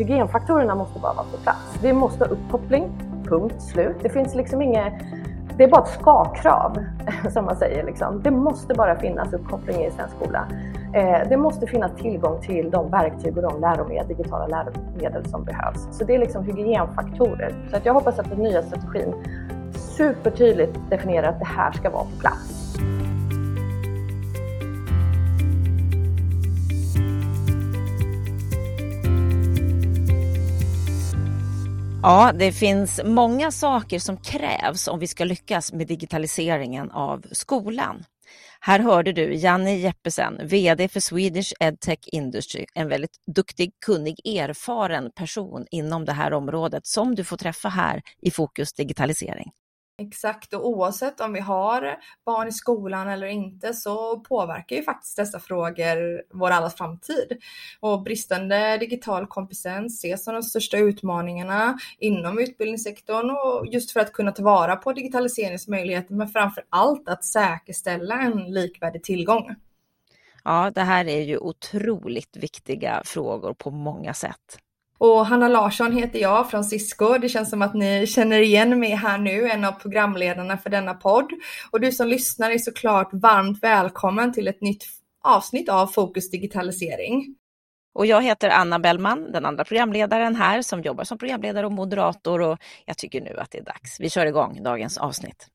hygienfaktorerna måste bara vara på plats. Vi måste ha uppkoppling, punkt slut. Det finns liksom inget det är bara ett ska-krav, som man säger. Liksom. Det måste bara finnas uppkoppling i svensk skola. Eh, det måste finnas tillgång till de verktyg och de läromedel, digitala läromedel som behövs. Så det är liksom hygienfaktorer. Så att jag hoppas att den nya strategin supertydligt definierar att det här ska vara på plats. Ja, det finns många saker som krävs om vi ska lyckas med digitaliseringen av skolan. Här hörde du Janni Jeppesen, VD för Swedish EdTech Industry, en väldigt duktig, kunnig, erfaren person inom det här området som du får träffa här i Fokus digitalisering. Exakt, och oavsett om vi har barn i skolan eller inte så påverkar ju faktiskt dessa frågor vår allas framtid. Och bristande digital kompetens ses som de största utmaningarna inom utbildningssektorn och just för att kunna ta vara på digitaliseringsmöjligheter men framför allt att säkerställa en likvärdig tillgång. Ja, det här är ju otroligt viktiga frågor på många sätt. Och Hanna Larsson heter jag från Cisco. Det känns som att ni känner igen mig här nu, en av programledarna för denna podd. Och du som lyssnar är såklart varmt välkommen till ett nytt avsnitt av Fokus digitalisering. Och jag heter Anna Bellman, den andra programledaren här som jobbar som programledare och moderator och jag tycker nu att det är dags. Vi kör igång dagens avsnitt.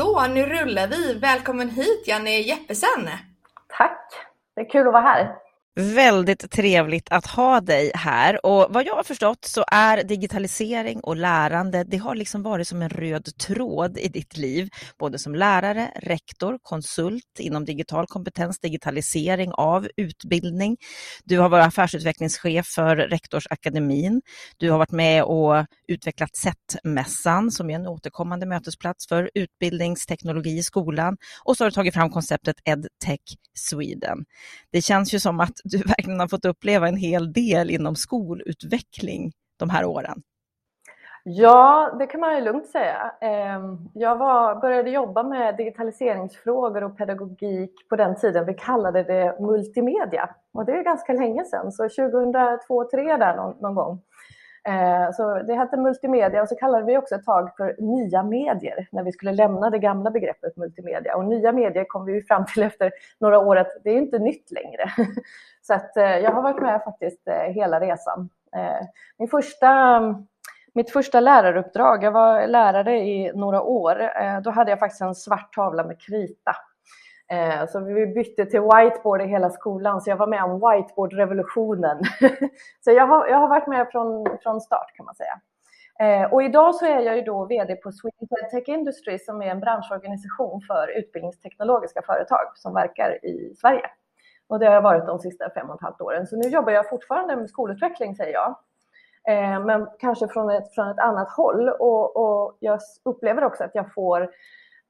Så, nu rullar vi. Välkommen hit Janne Jeppesen. Tack, det är kul att vara här. Väldigt trevligt att ha dig här och vad jag har förstått så är digitalisering och lärande, det har liksom varit som en röd tråd i ditt liv, både som lärare, rektor, konsult inom digital kompetens, digitalisering av utbildning. Du har varit affärsutvecklingschef för Rektorsakademin. Du har varit med och utvecklat SET-mässan som är en återkommande mötesplats för utbildningsteknologi i skolan och så har du tagit fram konceptet EdTech Sweden. Det känns ju som att du verkligen har fått uppleva en hel del inom skolutveckling de här åren. Ja, det kan man ju lugnt säga. Ehm, jag var, började jobba med digitaliseringsfrågor och pedagogik på den tiden vi kallade det multimedia. Och det är ganska länge sedan, så 2002-2003 där någon, någon gång. Eh, så det hette multimedia och så kallade vi också ett tag för nya medier när vi skulle lämna det gamla begreppet multimedia. Och nya medier kom vi fram till efter några år att det är inte nytt längre. Så att eh, jag har varit med faktiskt eh, hela resan. Min första, mitt första läraruppdrag, jag var lärare i några år, då hade jag faktiskt en svart tavla med krita. Eh, så vi bytte till whiteboard i hela skolan, så jag var med om whiteboardrevolutionen. Så jag har, jag har varit med från, från start kan man säga. Eh, och idag så är jag ju då VD på Sweden Tech Industry som är en branschorganisation för utbildningsteknologiska företag som verkar i Sverige. Och det har jag varit de sista fem och ett halvt åren. Så nu jobbar jag fortfarande med skolutveckling, säger jag. Eh, men kanske från ett, från ett annat håll. Och, och jag upplever också att jag får,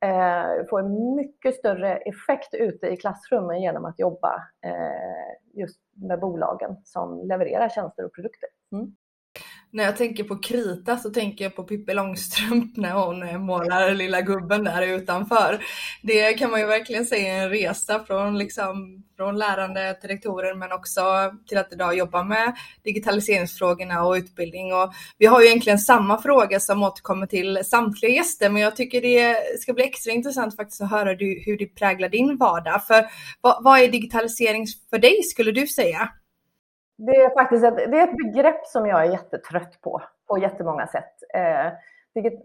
eh, får en mycket större effekt ute i klassrummen genom att jobba eh, just med bolagen som levererar tjänster och produkter. Mm när jag tänker på krita så tänker jag på Pippi Långstrump när hon eh, målar lilla gubben där utanför. Det kan man ju verkligen säga är en resa från, liksom, från lärande till rektorer men också till att idag jobba med digitaliseringsfrågorna och utbildning. Och vi har ju egentligen samma fråga som återkommer till samtliga gäster men jag tycker det ska bli extra intressant faktiskt att höra hur det präglar din vardag. För vad, vad är digitalisering för dig skulle du säga? Det är faktiskt ett, det är ett begrepp som jag är jättetrött på, på jättemånga sätt. Eh,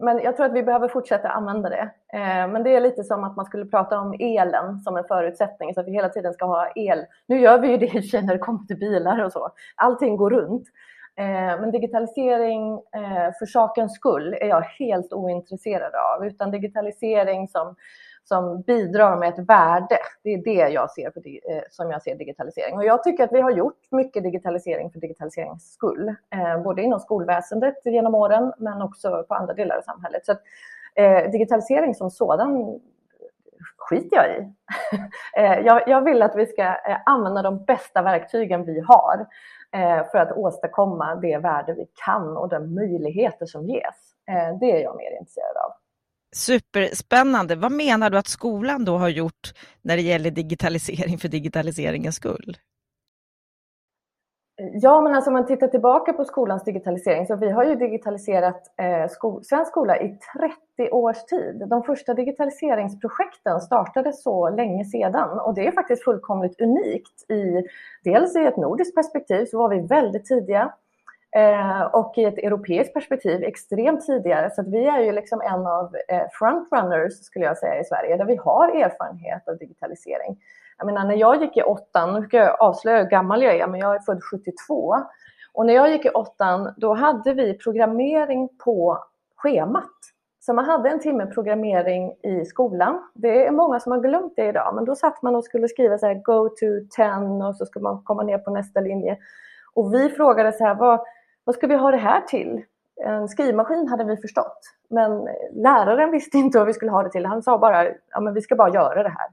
men jag tror att vi behöver fortsätta använda det. Eh, men det är lite som att man skulle prata om elen som en förutsättning, så att vi hela tiden ska ha el. Nu gör vi ju det i när det kommer till bilar och så. Allting går runt. Eh, men digitalisering eh, för sakens skull är jag helt ointresserad av, utan digitalisering som som bidrar med ett värde. Det är det jag ser för, eh, som jag ser digitalisering. Och jag tycker att vi har gjort mycket digitalisering för digitaliserings skull, eh, både inom skolväsendet genom åren, men också på andra delar av samhället. Så att, eh, digitalisering som sådan skiter jag i. Eh, jag, jag vill att vi ska eh, använda de bästa verktygen vi har eh, för att åstadkomma det värde vi kan och de möjligheter som ges. Det är jag mer intresserad av. Superspännande. Vad menar du att skolan då har gjort när det gäller digitalisering för digitaliseringens skull? Ja, men alltså om man tittar tillbaka på skolans digitalisering så vi har ju digitaliserat eh, sko svensk skola i 30 års tid. De första digitaliseringsprojekten startade så länge sedan och det är faktiskt fullkomligt unikt. I, dels i ett nordiskt perspektiv så var vi väldigt tidiga Eh, och i ett europeiskt perspektiv extremt tidigare. Så att vi är ju liksom en av eh, frontrunners skulle jag säga i Sverige där vi har erfarenhet av digitalisering. Jag menar, när jag gick i åttan, nu ska jag avslöja hur gammal jag är, men jag är född 72. Och när jag gick i åttan, då hade vi programmering på schemat. Så man hade en timme programmering i skolan. Det är många som har glömt det idag, men då satt man och skulle skriva så här go to 10 och så skulle man komma ner på nästa linje. Och vi frågade så här, vad, vad ska vi ha det här till? En skrivmaskin hade vi förstått, men läraren visste inte vad vi skulle ha det till. Han sa bara, ja men vi ska bara göra det här.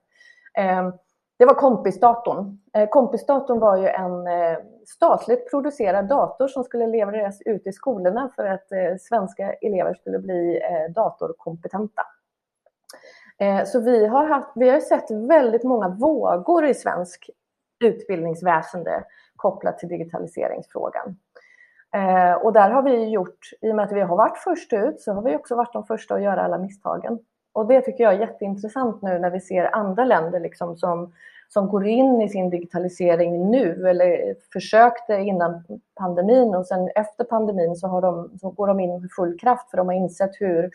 Ehm, det var kompisdatorn. Eh, kompisdatorn var ju en eh, statligt producerad dator som skulle levereras ut i skolorna för att eh, svenska elever skulle bli datorkompetenta. Så vi har, haft, vi har sett väldigt många vågor i svensk utbildningsväsende kopplat till digitaliseringsfrågan. Eh, och där har vi gjort, i och med att vi har varit först ut, så har vi också varit de första att göra alla misstagen. Och det tycker jag är jätteintressant nu när vi ser andra länder liksom som, som går in i sin digitalisering nu eller försökte innan pandemin och sen efter pandemin så, har de, så går de in med full kraft för de har insett hur,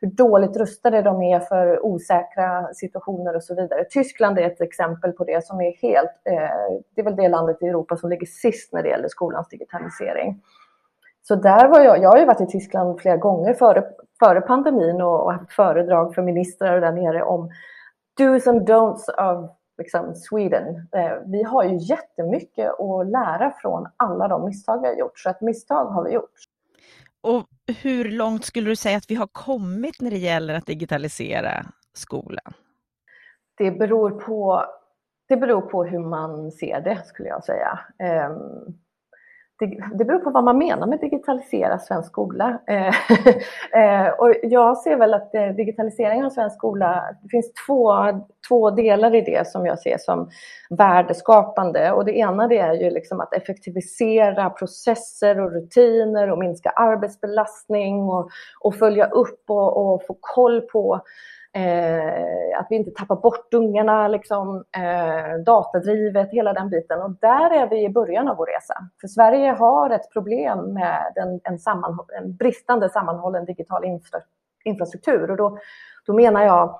hur dåligt rustade de är för osäkra situationer och så vidare. Tyskland är ett exempel på det som är helt, eh, det är väl det landet i Europa som ligger sist när det gäller skolans digitalisering. Så där var jag, jag har ju varit i Tyskland flera gånger före, före pandemin och, och haft föredrag för ministrar där nere om do's and don'ts of liksom, Sweden. Eh, vi har ju jättemycket att lära från alla de misstag vi har gjort, så ett misstag har vi gjort. Och hur långt skulle du säga att vi har kommit när det gäller att digitalisera skolan? Det beror på, det beror på hur man ser det, skulle jag säga. Um, det, beror på vad man menar med digitalisera svensk skola. Eh, eh, och jag ser väl att eh, digitaliseringen av svensk skola, det finns två, två delar i det som jag ser som värdeskapande. Och det ena det är ju liksom att effektivisera processer och rutiner och minska arbetsbelastning och, och följa upp och, och få koll på Eh, att vi inte tappar bort ungarna, liksom, eh, datadrivet, hela den biten. Och där är vi i början av vår resa. För Sverige har ett problem med en, en, en bristande sammanhållen digital infra infrastruktur. Och då, då menar jag eh,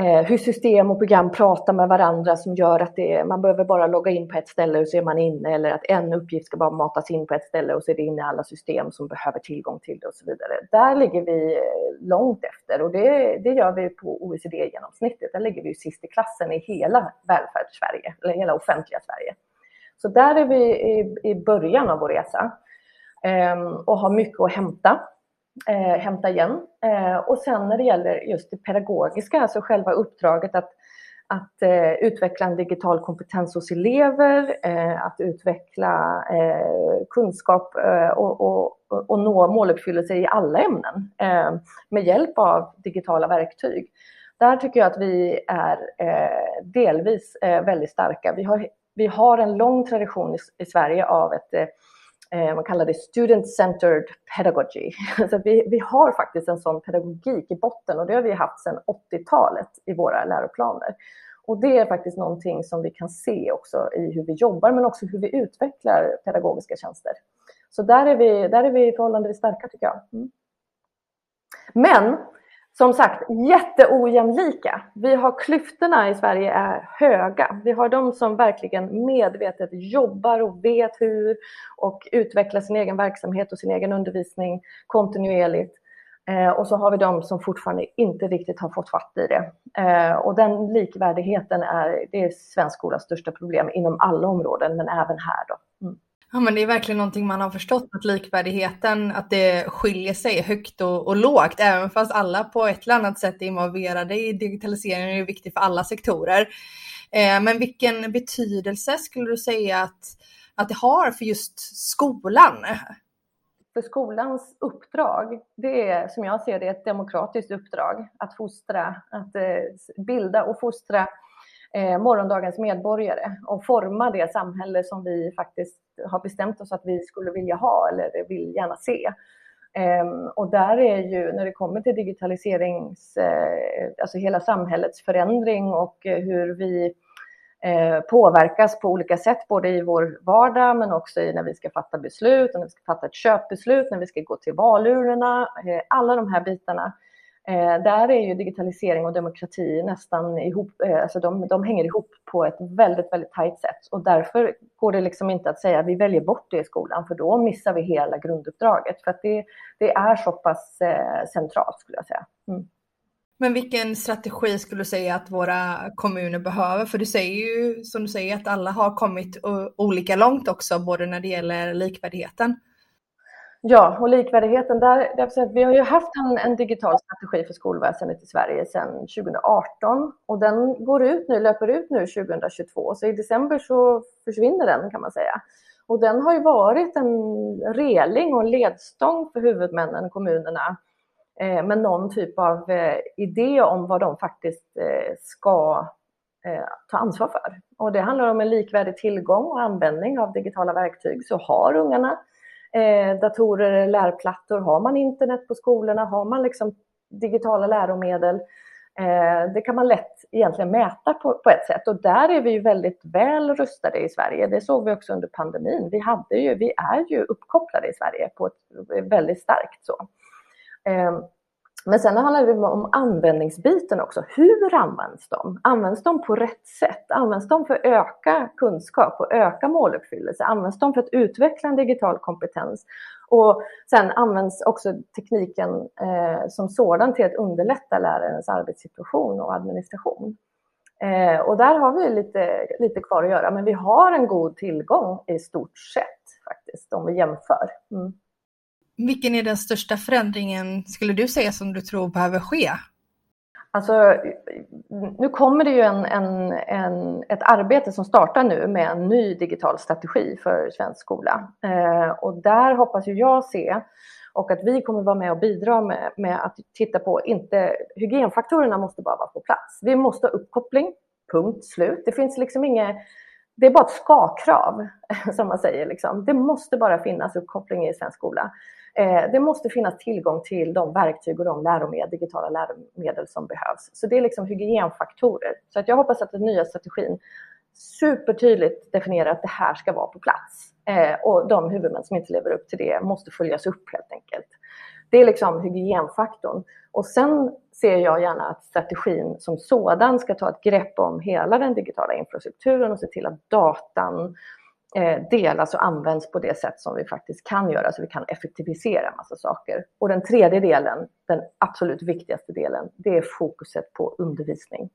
Eh, hur system och program pratar med varandra som gör att det, man behöver bara logga in på ett ställe och så är man inne eller att en uppgift ska bara matas in på ett ställe och så är det inne i alla system som behöver tillgång till det och så vidare. Där ligger vi eh, långt efter och det, det gör vi på OECD-genomsnittet. Där ligger vi sist i klassen i hela välfärdssverige, eller hela offentliga Sverige. Så där är vi i, i början av vår resa ehm, och har mycket att hämta eh, hämta igen. Eh, och sen när det gäller just det pedagogiska, alltså själva uppdraget att, att eh, utveckla en digital kompetens hos elever, eh, att utveckla eh, kunskap eh, och, och, och, nå måluppfyllelse i alla ämnen eh, med hjälp av digitala verktyg. Där tycker jag att vi är eh, delvis eh, väldigt starka. Vi har, vi har en lång tradition i, i Sverige av ett eh, Eh, man kallar det student-centered pedagogy. Så vi, vi har faktiskt en sån pedagogik i botten och det har vi haft sedan 80-talet i våra läroplaner. Och det är faktiskt någonting som vi kan se också i hur vi jobbar men också hur vi utvecklar pedagogiska tjänster. Så där är vi, där är vi förhållandevis starka tycker jag. Mm. Men som sagt, jätteojämlika. Vi har klyftorna i Sverige är höga. Vi har de som verkligen medvetet jobbar och vet hur och utvecklar sin egen verksamhet och sin egen undervisning kontinuerligt. Eh, och så har vi de som fortfarande inte riktigt har fått fatt i det. Eh, och den likvärdigheten är, det är svensk skolas största problem inom alla områden, men även här. Då. Ja, men det är verkligen någonting man har förstått, att likvärdigheten, att det skiljer sig högt och, och lågt, även fast alla på ett eller annat sätt är involverade i digitaliseringen, är det viktigt för alla sektorer. Eh, men vilken betydelse skulle du säga att, att det har för just skolan? För skolans uppdrag, det är som jag ser det ett demokratiskt uppdrag att fostra, att eh, bilda och fostra eh, morgondagens medborgare och forma det samhälle som vi faktiskt har bestämt oss att vi skulle vilja ha eller vill gärna se. Eh, och där är ju, när det kommer till digitaliserings, eh, alltså hela samhällets förändring och eh, hur vi eh, påverkas på olika sätt, både i vår vardag men också i när vi ska fatta beslut, när vi ska fatta ett köpbeslut, när vi ska gå till valurnorna, eh, alla de här bitarna Eh, där är ju digitalisering och demokrati nästan ihop, eh, alltså de, de hänger ihop på ett väldigt, väldigt tajt sätt. Och därför går det liksom inte att säga att vi väljer bort det i skolan, för då missar vi hela grunduppdraget. För att det, det är så pass eh, centralt skulle jag säga. Mm. Men vilken strategi skulle du säga att våra kommuner behöver? För du säger ju som du säger att alla har kommit olika långt också, både när det gäller likvärdigheten. Ja, och likvärdigheten, där, där vi har ju haft en, en, digital strategi för skolväsendet i Sverige sedan 2018 och den går ut nu, löper ut nu 2022, så i december så försvinner den kan man säga. Och den har ju varit en reling och en ledstång för huvudmännen, kommunerna, eh, med någon typ av eh, idé om vad de faktiskt eh, ska eh, ta ansvar för. Och det handlar om en likvärdig tillgång och användning av digitala verktyg, så har ungarna eh, datorer eller lärplattor? Har man internet på skolorna? Har man liksom digitala läromedel? Eh, det kan man lätt egentligen mäta på, på, ett sätt och där är vi ju väldigt väl rustade i Sverige. Det såg vi också under pandemin. Vi, hade ju, vi är ju uppkopplade i Sverige på ett väldigt starkt så. Ehm, men sen handlar det om användningsbiten också. Hur används de? Används de på rätt sätt? Används de för att öka kunskap och öka måluppfyllelse? Används de för att utveckla en digital kompetens? Och sen används också tekniken eh, som sådan till att underlätta lärarens arbetssituation och administration. Eh, och där har vi lite, lite kvar att göra, men vi har en god tillgång i stort sett faktiskt om vi jämför. Mm. Vilken är den största förändringen, skulle du säga, som du tror behöver ske? Alltså, nu kommer det ju en, en, en, ett arbete som startar nu med en ny digital strategi för svensk skola. Eh, och där hoppas ju jag se och att vi kommer vara med och bidra med, med att titta på, inte, hygienfaktorerna måste bara vara på plats. Vi måste ha uppkoppling, punkt slut. Det finns liksom inget, det är bara ett ska-krav som man säger. Liksom. Det måste bara finnas uppkoppling i svensk skola. Eh, det måste finnas tillgång till de verktyg och de läromedel, digitala läromedel som behövs. Så det är liksom hygienfaktorer. Så att jag hoppas att den nya strategin supertydligt definierar att det här ska vara på plats. Eh, och de huvudmän som inte lever upp till det måste följas upp helt enkelt. Det är liksom hygienfaktorn. Och sen ser jag gärna att strategin som sådan ska ta ett grepp om hela den digitala infrastrukturen och se till att datan Eh, delas alltså och används på det sätt som vi faktiskt kan göra, så vi kan effektivisera massa saker. Och den tredje delen, den absolut viktigaste delen, det är fokuset på undervisning.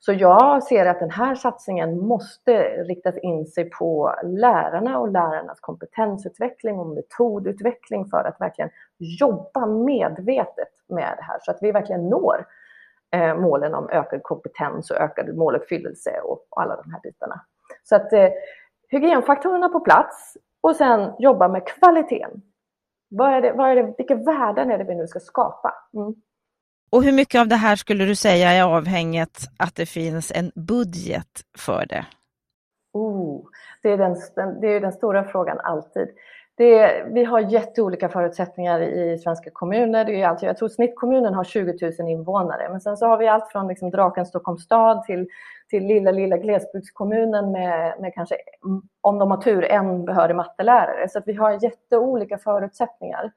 Så jag ser att den här satsningen måste riktas in sig på lärarna och lärarnas kompetensutveckling och metodutveckling för att verkligen jobba medvetet med det här så att vi verkligen når eh, målen om ökad kompetens och ökad måluppfyllelse och alla de här bitarna. Så att eh, hygienfaktorerna på plats och sen jobba med kvaliteten. Vad är det, vad är det, vilka värden är det vi nu ska skapa? Mm. Och hur mycket av det här skulle du säga är avhängigt att det finns en budget för det? Oh, det, är den, det är den stora frågan alltid. Det, vi har jätteolika förutsättningar i svenska kommuner. Det är alltid, jag tror snittkommunen har 20 000 invånare, men sen så har vi allt från liksom Draken Stockholms stad till, till lilla, lilla glesbygdskommunen med, med kanske, mm, om de har tur, en behörig mattelärare. Så att vi har jätteolika förutsättningar.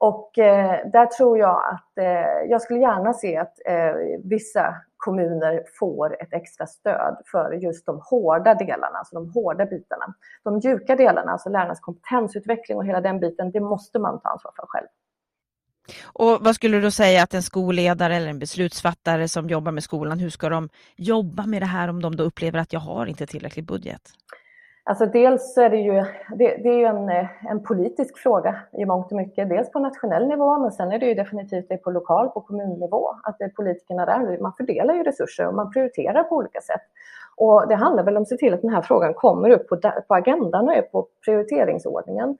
Och eh, där tror jag att eh, jag skulle gärna se att eh, vissa kommuner får ett extra stöd för just de hårda delarna, alltså de hårda bitarna. De mjuka delarna, alltså lärarnas kompetensutveckling och hela den biten, det måste man ta ansvar för själv. Och vad skulle du säga att en skolledare eller en beslutsfattare som jobbar med skolan, hur ska de jobba med det här om de då upplever att jag har inte tillräcklig budget? Alltså dels är det ju, det, det är ju en, eh, en, politisk fråga i mångt och mycket. Dels på nationell nivå, men sen är det ju definitivt det på lokal, på kommunnivå. Att det är politikerna där, man fördelar ju resurser och man prioriterar på olika sätt. Och det handlar väl om att se till att den här frågan kommer upp på, på agendan och är på prioriteringsordningen.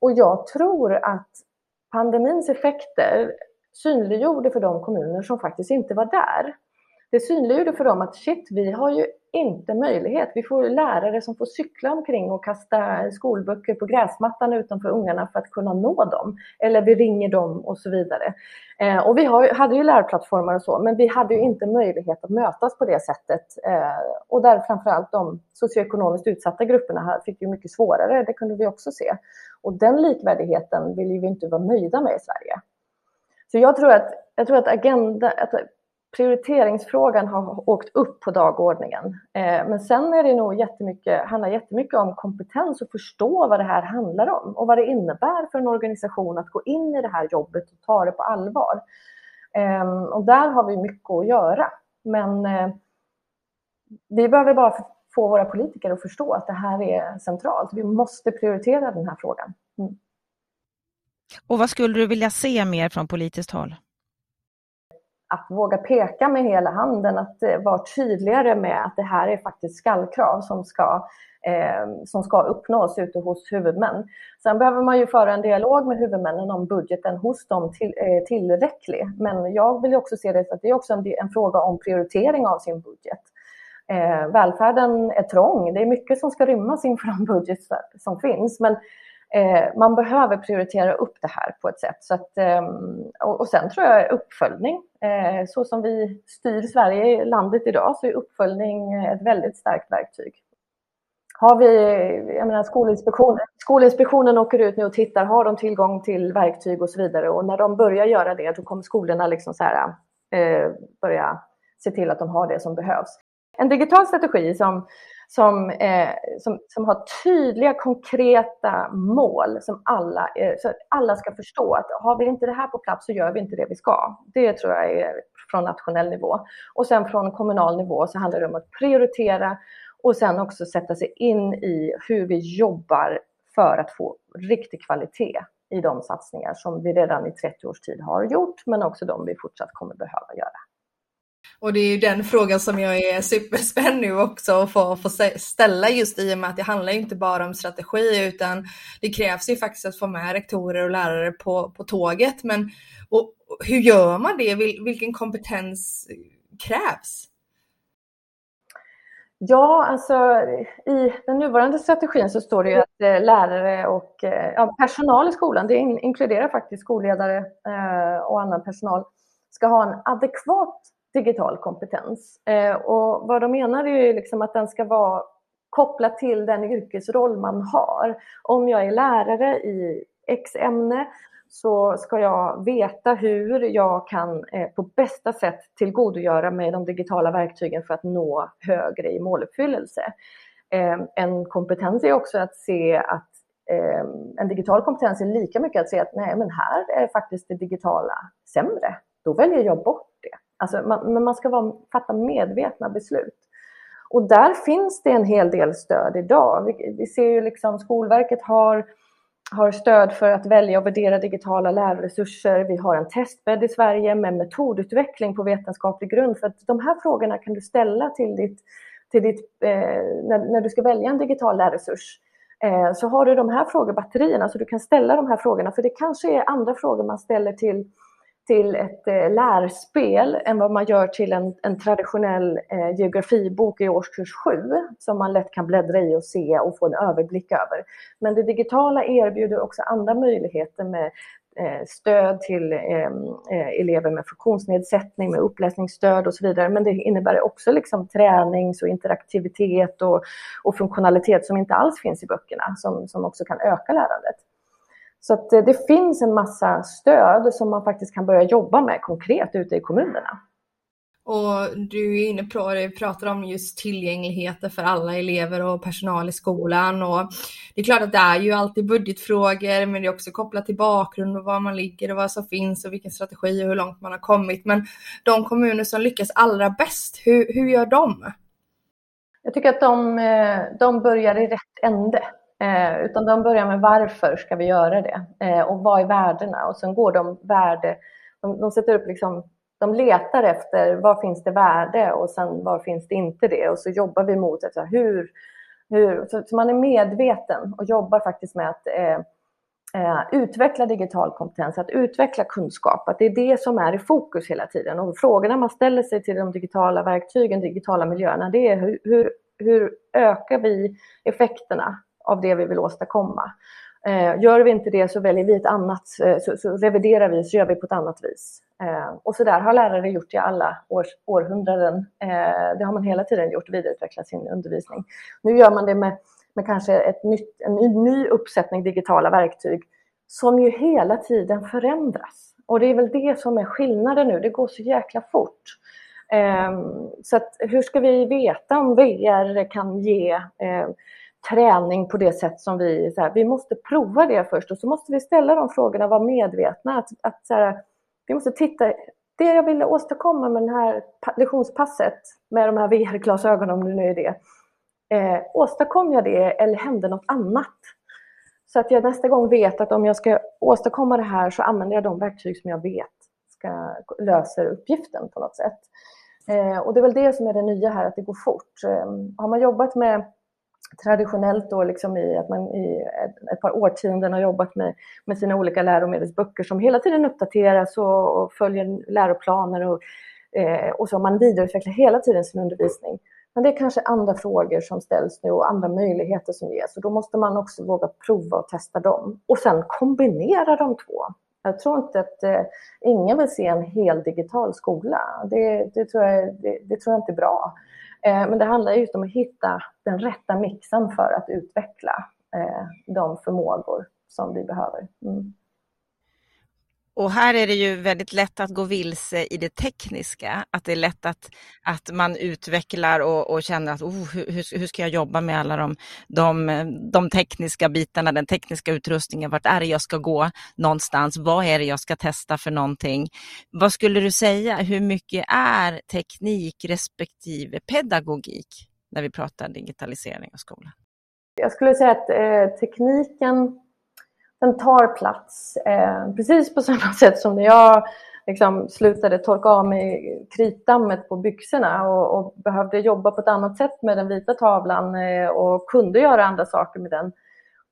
Och jag tror att pandemins effekter synliggjorde för de kommuner som faktiskt inte var där. Det synliggjorde för dem att shit, vi har ju inte möjlighet. Vi får lärare som får cykla omkring och kasta skolböcker på gräsmattan utanför ungarna för att kunna nå dem. Eller vi ringer dem och så vidare. Eh, och vi har, hade ju lärplattformar och så, men vi hade ju inte möjlighet att mötas på det sättet. Eh, och där framförallt de socioekonomiskt utsatta grupperna fick ju mycket svårare, det kunde vi också se. Och den likvärdigheten vill vi inte vara nöjda med i Sverige. Så jag tror att, jag tror att, agenda, att prioriteringsfrågan har åkt upp på dagordningen. Eh, men sen är det nog jättemycket, handlar jättemycket om kompetens och förstå vad det här handlar om och vad det innebär för en organisation att gå in i det här jobbet och ta det på allvar. Ehm, och där har vi mycket att göra. Men eh, vi behöver bara få våra politiker att förstå att det här är centralt. Vi måste prioritera den här frågan. Mm. Och vad skulle du vilja se mer från politiskt håll? Att våga peka med hela handen, att eh, vara tydligare med att det här är faktiskt skallkrav som ska, eh, som ska uppnås ute hos huvudmän. Sen behöver man ju föra en dialog med huvudmännen om budgeten hos dem till, eh, tillräcklig. Men jag vill också se det att det är också en, en fråga om prioritering av sin budget. Eh, välfärden är trång, det är mycket som ska rymmas inför de budget som finns. Men Eh, man behöver prioritera upp det här på ett sätt. Så att, eh, och, och sen tror jag uppföljning. Eh, så som vi styr Sverige, landet idag, så är uppföljning ett väldigt starkt verktyg. Har vi, jag menar Skolinspektionen, Skolinspektionen åker ut nu och tittar, har de tillgång till verktyg och så vidare. Och när de börjar göra det, då kommer skolorna liksom så här, eh, börja se till att de har det som behövs. En digital strategi som som, eh, som, som har tydliga, konkreta mål som alla, eh, så alla ska förstå att har vi inte det här på plats så gör vi inte det vi ska. Det tror jag är från nationell nivå. Och sen från kommunal nivå så handlar det om att prioritera och sen också sätta sig in i hur vi jobbar för att få riktig kvalitet i de satsningar som vi redan i 30 års tid har gjort, men också de vi fortsatt kommer behöva göra. Och det är ju den frågan som jag är superspänd nu också att få, få ställa just i och med att det handlar inte bara om strategi utan det krävs ju faktiskt att få med rektorer och lärare på, på tåget. Men och, hur gör man det? Vil, vilken kompetens krävs? Ja, alltså i den nuvarande strategin så står det ju att eh, lärare och eh, ja, personal i skolan, det inkluderar faktiskt skolledare eh, och annan personal, ska ha en adekvat digital kompetens. Eh, och vad de menar är ju liksom att den ska vara kopplad till den yrkesroll man har. Om jag är lärare i X ämne så ska jag veta hur jag kan eh, på bästa sätt tillgodogöra mig de digitala verktygen för att nå högre i måluppfyllelse. Eh, en kompetens är också att se att eh, en digital kompetens är lika mycket att se att nej, men här är faktiskt det digitala sämre. Då väljer jag bort det. Alltså man, men man ska vara, fatta medvetna beslut. Och där finns det en hel del stöd idag. Vi, vi ser ju liksom Skolverket har, har stöd för att välja och värdera digitala lärresurser. Vi har en testbädd i Sverige med metodutveckling på vetenskaplig grund. För att de här frågorna kan du ställa till ditt, till ditt eh, när, när du ska välja en digital lärresurs eh, så har du de här frågebatterierna så du kan ställa de här frågorna. För det kanske är andra frågor man ställer till till ett eh, lärspel än vad man gör till en, en traditionell eh, geografibok i årskurs 7 som man lätt kan bläddra i och se och få en överblick över. Men det digitala erbjuder också andra möjligheter med eh, stöd till ehm, eh, elever med funktionsnedsättning, med uppläsningsstöd och så vidare. Men det innebär också liksom tränings och interaktivitet och, och funktionalitet som inte alls finns i böckerna, som, som också kan öka lärandet. Så att eh, det finns en massa stöd som man faktiskt kan börja jobba med konkret ute i kommunerna. Och du är inne på det, pratar om just tillgängligheten för alla elever och personal i skolan. Och det är klart att det är ju alltid budgetfrågor, men det är också kopplat till bakgrund och var man ligger och vad som finns och vilken strategi och hur långt man har kommit. Men de kommuner som lyckas allra bäst, hur, hur gör de? Jag tycker att de, eh, de börjar i rätt ände. Eh, utan de börjar med varför ska vi göra det? Eh, och vad är värdena? Och sen går de värde, de, de sätter upp liksom, de letar efter var finns det värde och sen var finns det inte det? Och så jobbar vi mot det. hur, hur, så, så man är medveten och jobbar faktiskt med att eh, eh, utveckla digital kompetens, att utveckla kunskap, att det är det som är i fokus hela tiden. Och frågorna man ställer sig till de digitala verktygen, digitala miljöerna, det är hur, hur, hur ökar vi effekterna av det vi vill åstadkomma? Eh, gör vi inte det så väljer vi ett annat, eh, så, så, reviderar vi, så gör vi på ett annat vis. Eh, och så där har lärare gjort i alla års, århundraden. Det har man hela tiden gjort, vidareutvecklat sin undervisning. Nu gör man det med med kanske ett nytt, en ny uppsättning digitala verktyg som ju hela tiden förändras. Och det är väl det som är skillnaden nu, det går så jäkla fort. Så att, hur ska vi veta om VR kan ge träning på det sätt som vi... Så här, vi måste prova det först och så måste vi ställa de frågorna och vara medvetna. Att, att så här, vi måste titta. Det jag ville åstadkomma med det här lektionspasset med de här VR-glasögonen, om det nu är det, Eh, åstadkom jag det eller hände något annat? Så att jag nästa gång vet att om jag ska åstadkomma det här så använder jag de verktyg som jag vet ska löser uppgiften på något sätt. Eh, och det är väl det som är det nya här, att det går fort. Eh, har man jobbat med traditionellt då liksom i att man i ett, par årtionden har jobbat med, med sina olika läromedelsböcker som hela tiden uppdateras och, och följer läroplaner och, eh, och så man vidareutvecklar hela tiden sin undervisning. Men det är kanske andra frågor som ställs nu och andra möjligheter som ges. Och då måste man också våga prova och testa dem. Och sen kombinera de två. Jag tror inte att eh, ingen vill se en hel digital skola. Det, det, tror, jag, det, det tror jag inte är bra. Eh, men det handlar just om att hitta den rätta mixen för att utveckla eh, de förmågor som vi behöver. Mm. Och här är det ju väldigt lätt att gå vilse i det tekniska, att det är lätt att, att man utvecklar och, och känner att oh, hur, hur ska jag jobba med alla de, de, de tekniska bitarna, den tekniska utrustningen, vart är det jag ska gå någonstans, vad är det jag ska testa för någonting? Vad skulle du säga, hur mycket är teknik respektive pedagogik när vi pratar digitalisering och skolan? Jag skulle säga att eh, tekniken den tar plats. Eh, precis på samma sätt som när jag liksom slutade torka av mig kritdammet på byxorna och, och, behövde jobba på ett annat sätt med den vita tavlan eh, och kunde göra andra saker med den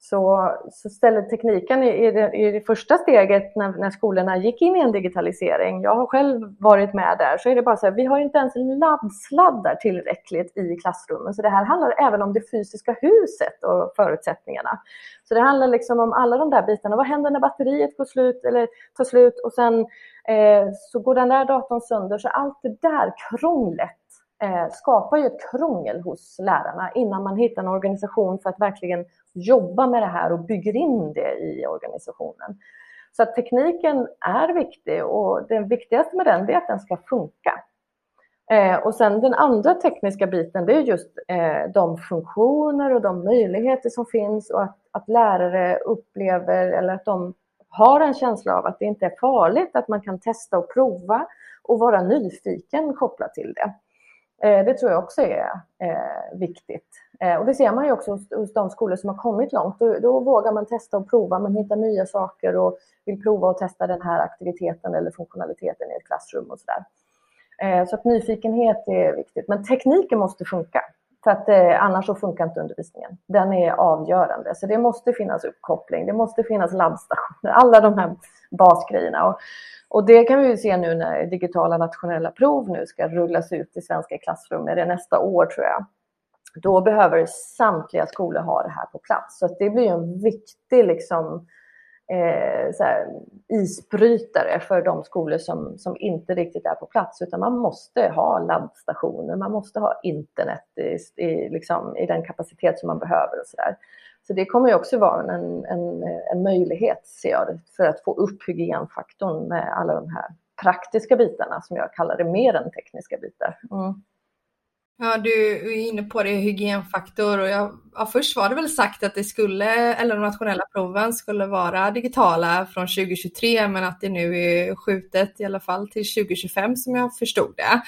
så, så ställer tekniken i, i, det, i det första steget när, när skolorna gick in i en digitalisering, jag har själv varit med där, så är det bara så här, vi har inte ens laddsladdar tillräckligt i klassrummen. Så det här handlar även om det fysiska huset och förutsättningarna. Så det handlar liksom om alla de där bitarna. Vad händer när batteriet går slut eller tar slut och sen eh, så går den där datorn sönder. Så allt det där krånglet Eh, skapar ju ett krångel hos lärarna innan man hittar en organisation för att verkligen jobba med det här och bygger in det i organisationen. Så att tekniken är viktig och det viktigaste med den är att den ska funka. Eh, och sen den andra tekniska biten det är just eh, de funktioner och de möjligheter som finns och att, att lärare upplever eller att de har en känsla av att det inte är farligt, att man kan testa och prova och vara nyfiken kopplat till det. Eh, det tror jag också är eh, viktigt. Eh, och det ser man ju också hos, hos de skolor som har kommit långt. Då, då, vågar man testa och prova, man hittar nya saker och vill prova och testa den här aktiviteten eller funktionaliteten i ett klassrum och sådär. Så att nyfikenhet är viktigt. Men tekniken måste funka. För att eh, annars så funkar inte undervisningen. Den är avgörande. Så det måste finnas uppkoppling, det måste finnas laddstationer, alla de här basgrejerna. Och, och det kan vi se nu när digitala nationella prov nu ska rullas ut i svenska klassrum, är det nästa år tror jag. Då behöver samtliga skolor ha det här på plats. Så det blir en viktig liksom, eh, så här, isbrytare för de skolor som, som inte riktigt är på plats. Utan man måste ha laddstationer, man måste ha internet i, i, liksom, i den kapacitet som man behöver. och så där. Så det kommer ju också vara en, en, en möjlighet, ser jag, för att få upp hygienfaktorn med alla de här praktiska bitarna som jag kallar det, mer än tekniska bitar. Mm. Ja, du är inne på det, hygienfaktor. Och jag, ja, först var det väl sagt att det skulle, eller de nationella proven skulle vara digitala från 2023, men att det nu är skjutet i alla fall till 2025 som jag förstod det.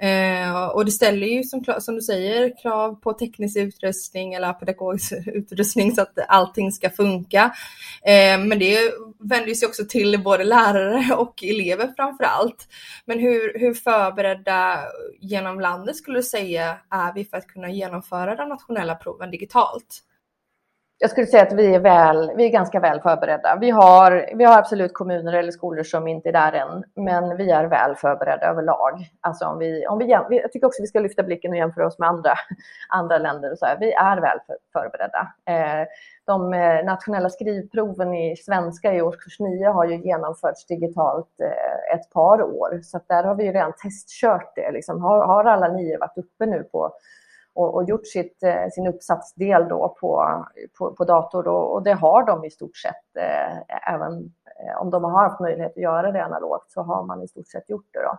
Eh, och det ställer ju som, som, du säger krav på teknisk utrustning eller pedagogisk utrustning så att allting ska funka. Eh, men det vänder sig också till både lärare och elever framför allt. Men hur, hur förberedda genom landet skulle du säga är vi för att kunna genomföra de nationella proven digitalt? Jag skulle säga att vi är, väl, vi är ganska väl förberedda. Vi har, vi har absolut kommuner eller skolor som inte är där än, men vi är väl förberedda överlag. Alltså om vi, om vi, jag tycker också vi ska lyfta blicken och jämföra oss med andra, andra länder. Och så här. Vi är väl förberedda. Eh, de eh, nationella skrivproven i svenska i årskurs 9 har ju genomförts digitalt eh, ett par år, så där har vi ju redan testkört det. Liksom. Har, har alla nio varit uppe nu på och, och gjort sitt, eh, sin uppsatsdel då på, på, på dator. Då, och det har de i stort sett, eh, även eh, om de har haft möjlighet att göra det analogt, så har man i stort sett gjort det. Då.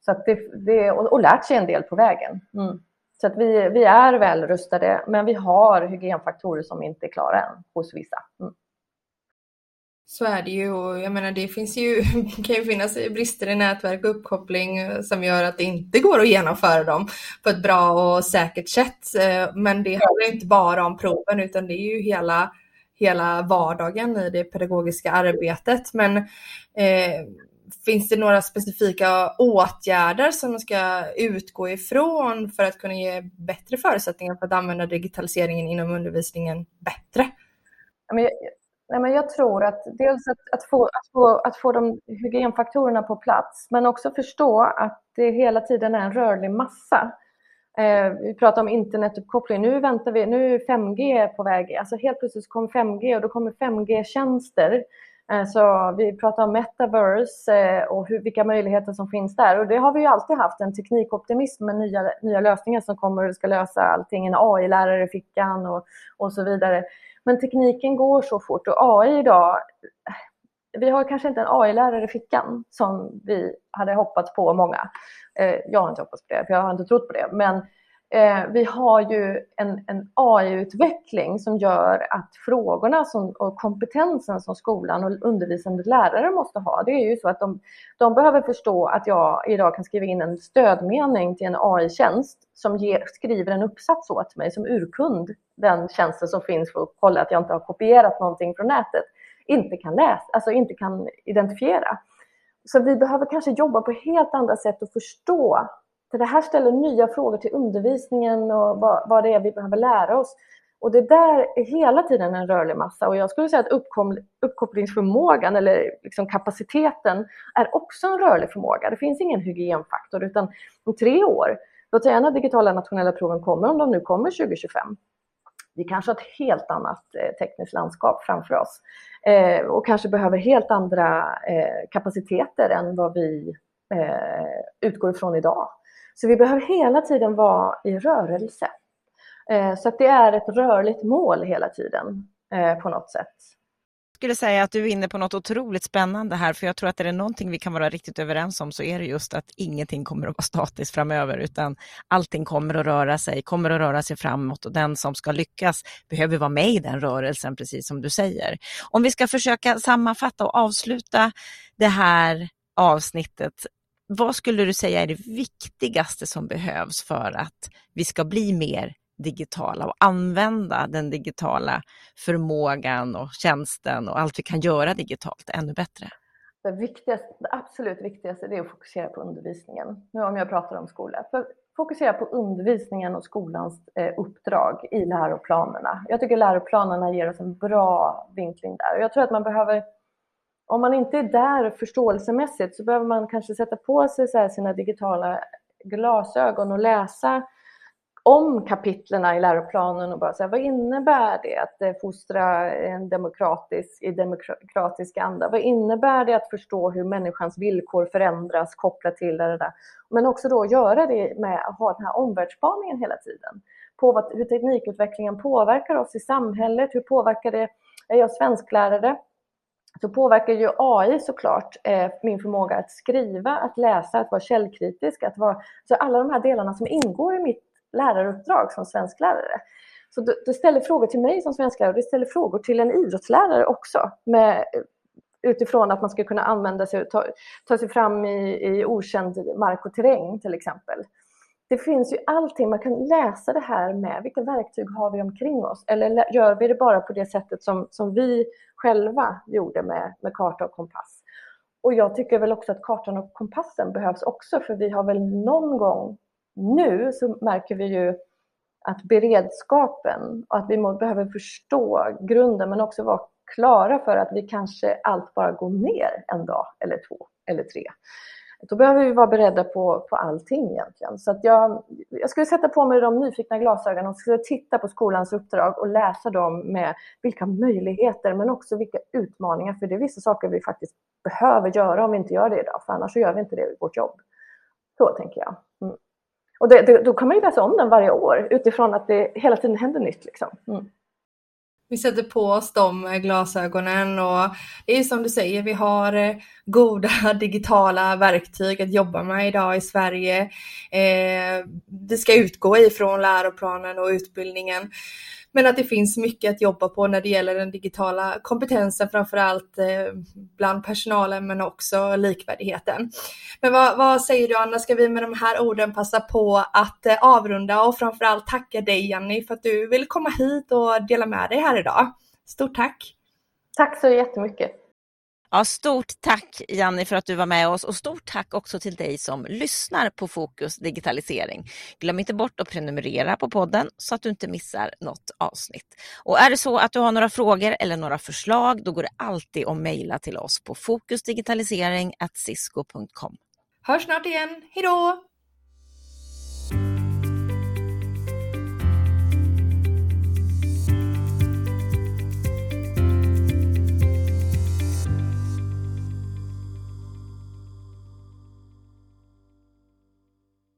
Så att det, det och, och lärt sig en del på vägen. Mm. Så att vi, vi är väl rustade, men vi har hygienfaktorer som inte är klara än hos vissa. Mm. Så är det ju och jag menar det finns ju, kan ju finnas brister i nätverk och uppkoppling eh, som gör att det inte går att genomföra dem på ett bra och säkert sätt. Eh, men det handlar inte bara om proven utan det är ju hela, hela vardagen i det pedagogiska arbetet. Men eh, finns det några specifika åtgärder som man ska utgå ifrån för att kunna ge bättre förutsättningar för att använda digitaliseringen inom undervisningen bättre? Nej, men jag tror att dels att, att, få, att, få, att få de hygienfaktorerna på plats, men också förstå att det hela tiden är en rörlig massa. Eh, vi pratar om internetuppkoppling. Nu väntar vi, nu är 5G på väg. Alltså helt plötsligt kommer 5G och då kommer 5G-tjänster. Eh, så vi pratar om metaverse eh, och hur, vilka möjligheter som finns där. Och det har vi ju alltid haft, en teknikoptimism med nya, nya lösningar som kommer och ska lösa allting. En AI-lärare i fickan och, och så vidare. Men tekniken går så fort och AI idag, vi har kanske inte en AI-lärare i fickan som vi hade hoppats på många. Eh, jag har inte hoppats på det, för jag har inte trott på det. Men eh, vi har ju en, en AI-utveckling som gör att frågorna som, och kompetensen som skolan och undervisande lärare måste ha, det är ju så att de, de behöver förstå att jag idag kan skriva in en stödmening till en AI-tjänst som ger, skriver en uppsats åt mig som urkund, den tjänsten som finns för att kolla att jag inte har kopierat någonting från nätet, inte kan läsa, alltså inte kan identifiera. Så vi behöver kanske jobba på helt andra sätt och förstå för det här ställer nya frågor till undervisningen och vad, vad det är vi behöver lära oss. Och det där är hela tiden en rörlig massa och jag skulle säga att uppkopplingsförmågan eller liksom kapaciteten är också en rörlig förmåga. Det finns ingen hygienfaktor utan om tre år, låt säga när digitala nationella proven kommer, om de nu kommer 2025, vi kanske har ett helt annat eh, tekniskt landskap framför oss eh, och kanske behöver helt andra eh, kapaciteter än vad vi eh, utgår ifrån idag. Så vi behöver hela tiden vara i rörelse. Eh, så att det är ett rörligt mål hela tiden eh, på något sätt. Jag skulle säga att du är inne på något otroligt spännande här, för jag tror att är det någonting vi kan vara riktigt överens om så är det just att ingenting kommer att vara statiskt framöver, utan allting kommer att röra sig, kommer att röra sig framåt och den som ska lyckas behöver vara med i den rörelsen, precis som du säger. Om vi ska försöka sammanfatta och avsluta det här avsnittet vad skulle du säga är det viktigaste som behövs för att vi ska bli mer digitala och använda den digitala förmågan och tjänsten och allt vi kan göra digitalt ännu bättre? Det, viktigaste, det absolut viktigaste är att fokusera på undervisningen. Nu om jag pratar om skolan. För fokusera på undervisningen och skolans eh, uppdrag i läroplanerna. Jag tycker läroplanerna ger oss en bra vinkling där. Jag tror att man behöver om man inte är där förståelsemässigt så behöver man kanske sätta på sig så sina digitala glasögon och läsa om kapitlerna i läroplanen och bara säga vad innebär det att fostra en demokratisk, i demokratisk anda? Vad innebär det att förstå hur människans villkor förändras kopplat till det där? Men också då göra det med att ha den här omvärldsspaningen hela tiden på vad, hur teknikutvecklingen påverkar oss i samhället, hur påverkar det, är jag svensklärare, så påverkar ju AI såklart eh, min förmåga att skriva, att läsa, att vara källkritisk, att vara, så alla de här delarna som ingår i mitt läraruppdrag som svensklärare. Så det ställer frågor till mig som svensklärare och det ställer frågor till en idrottslärare också med utifrån att man ska kunna använda sig och ta, ta sig fram i, i okänd mark och terräng till exempel. Det finns ju allting, man kan läsa det här med vilka verktyg har vi omkring oss eller gör vi det bara på det sättet som, som vi själva gjorde med, med karta och kompass. Och jag tycker väl också att kartan och kompassen behövs också för vi har väl någon gång nu så märker vi ju att beredskapen och att vi behöver förstå grunden men också vara klara för att vi kanske allt bara går ner en dag eller två eller tre. Då behöver vi vara beredda på, på allting egentligen. Så att jag, jag skulle sätta på mig de nyfikna glasögonen och skulle titta på skolans uppdrag och läsa dem med vilka möjligheter men också vilka utmaningar. För det är vissa saker vi faktiskt behöver göra om vi inte gör det idag, för annars så gör vi inte det i vårt jobb. Så tänker jag. Mm. Och det, det, då kan man ju läsa om den varje år utifrån att det hela tiden händer nytt. Liksom. Mm. Vi sätter på oss de eh, glasögonen och det är som du säger, vi har eh, goda digitala verktyg att jobba med idag i Sverige. Eh, det ska utgå ifrån läroplanen och utbildningen. Men att det finns mycket att jobba på när det gäller den digitala kompetensen, framförallt allt bland personalen men också likvärdigheten. Men vad, vad, säger du Anna, ska vi med de här orden passa på att eh, avrunda och framförallt tacka dig Jenny, för att du ville komma hit och dela med dig här idag. Stort tack! Tack så jättemycket! Ja, stort tack Janni för att du var med oss och stort tack också till dig som lyssnar på Fokus digitalisering. Glöm inte bort att prenumerera på podden så att du inte missar något avsnitt. Och är det så att du har några frågor eller några förslag, då går det alltid att mejla till oss på fokusdigitalisering.cisco.com. Hörs snart igen, hejdå!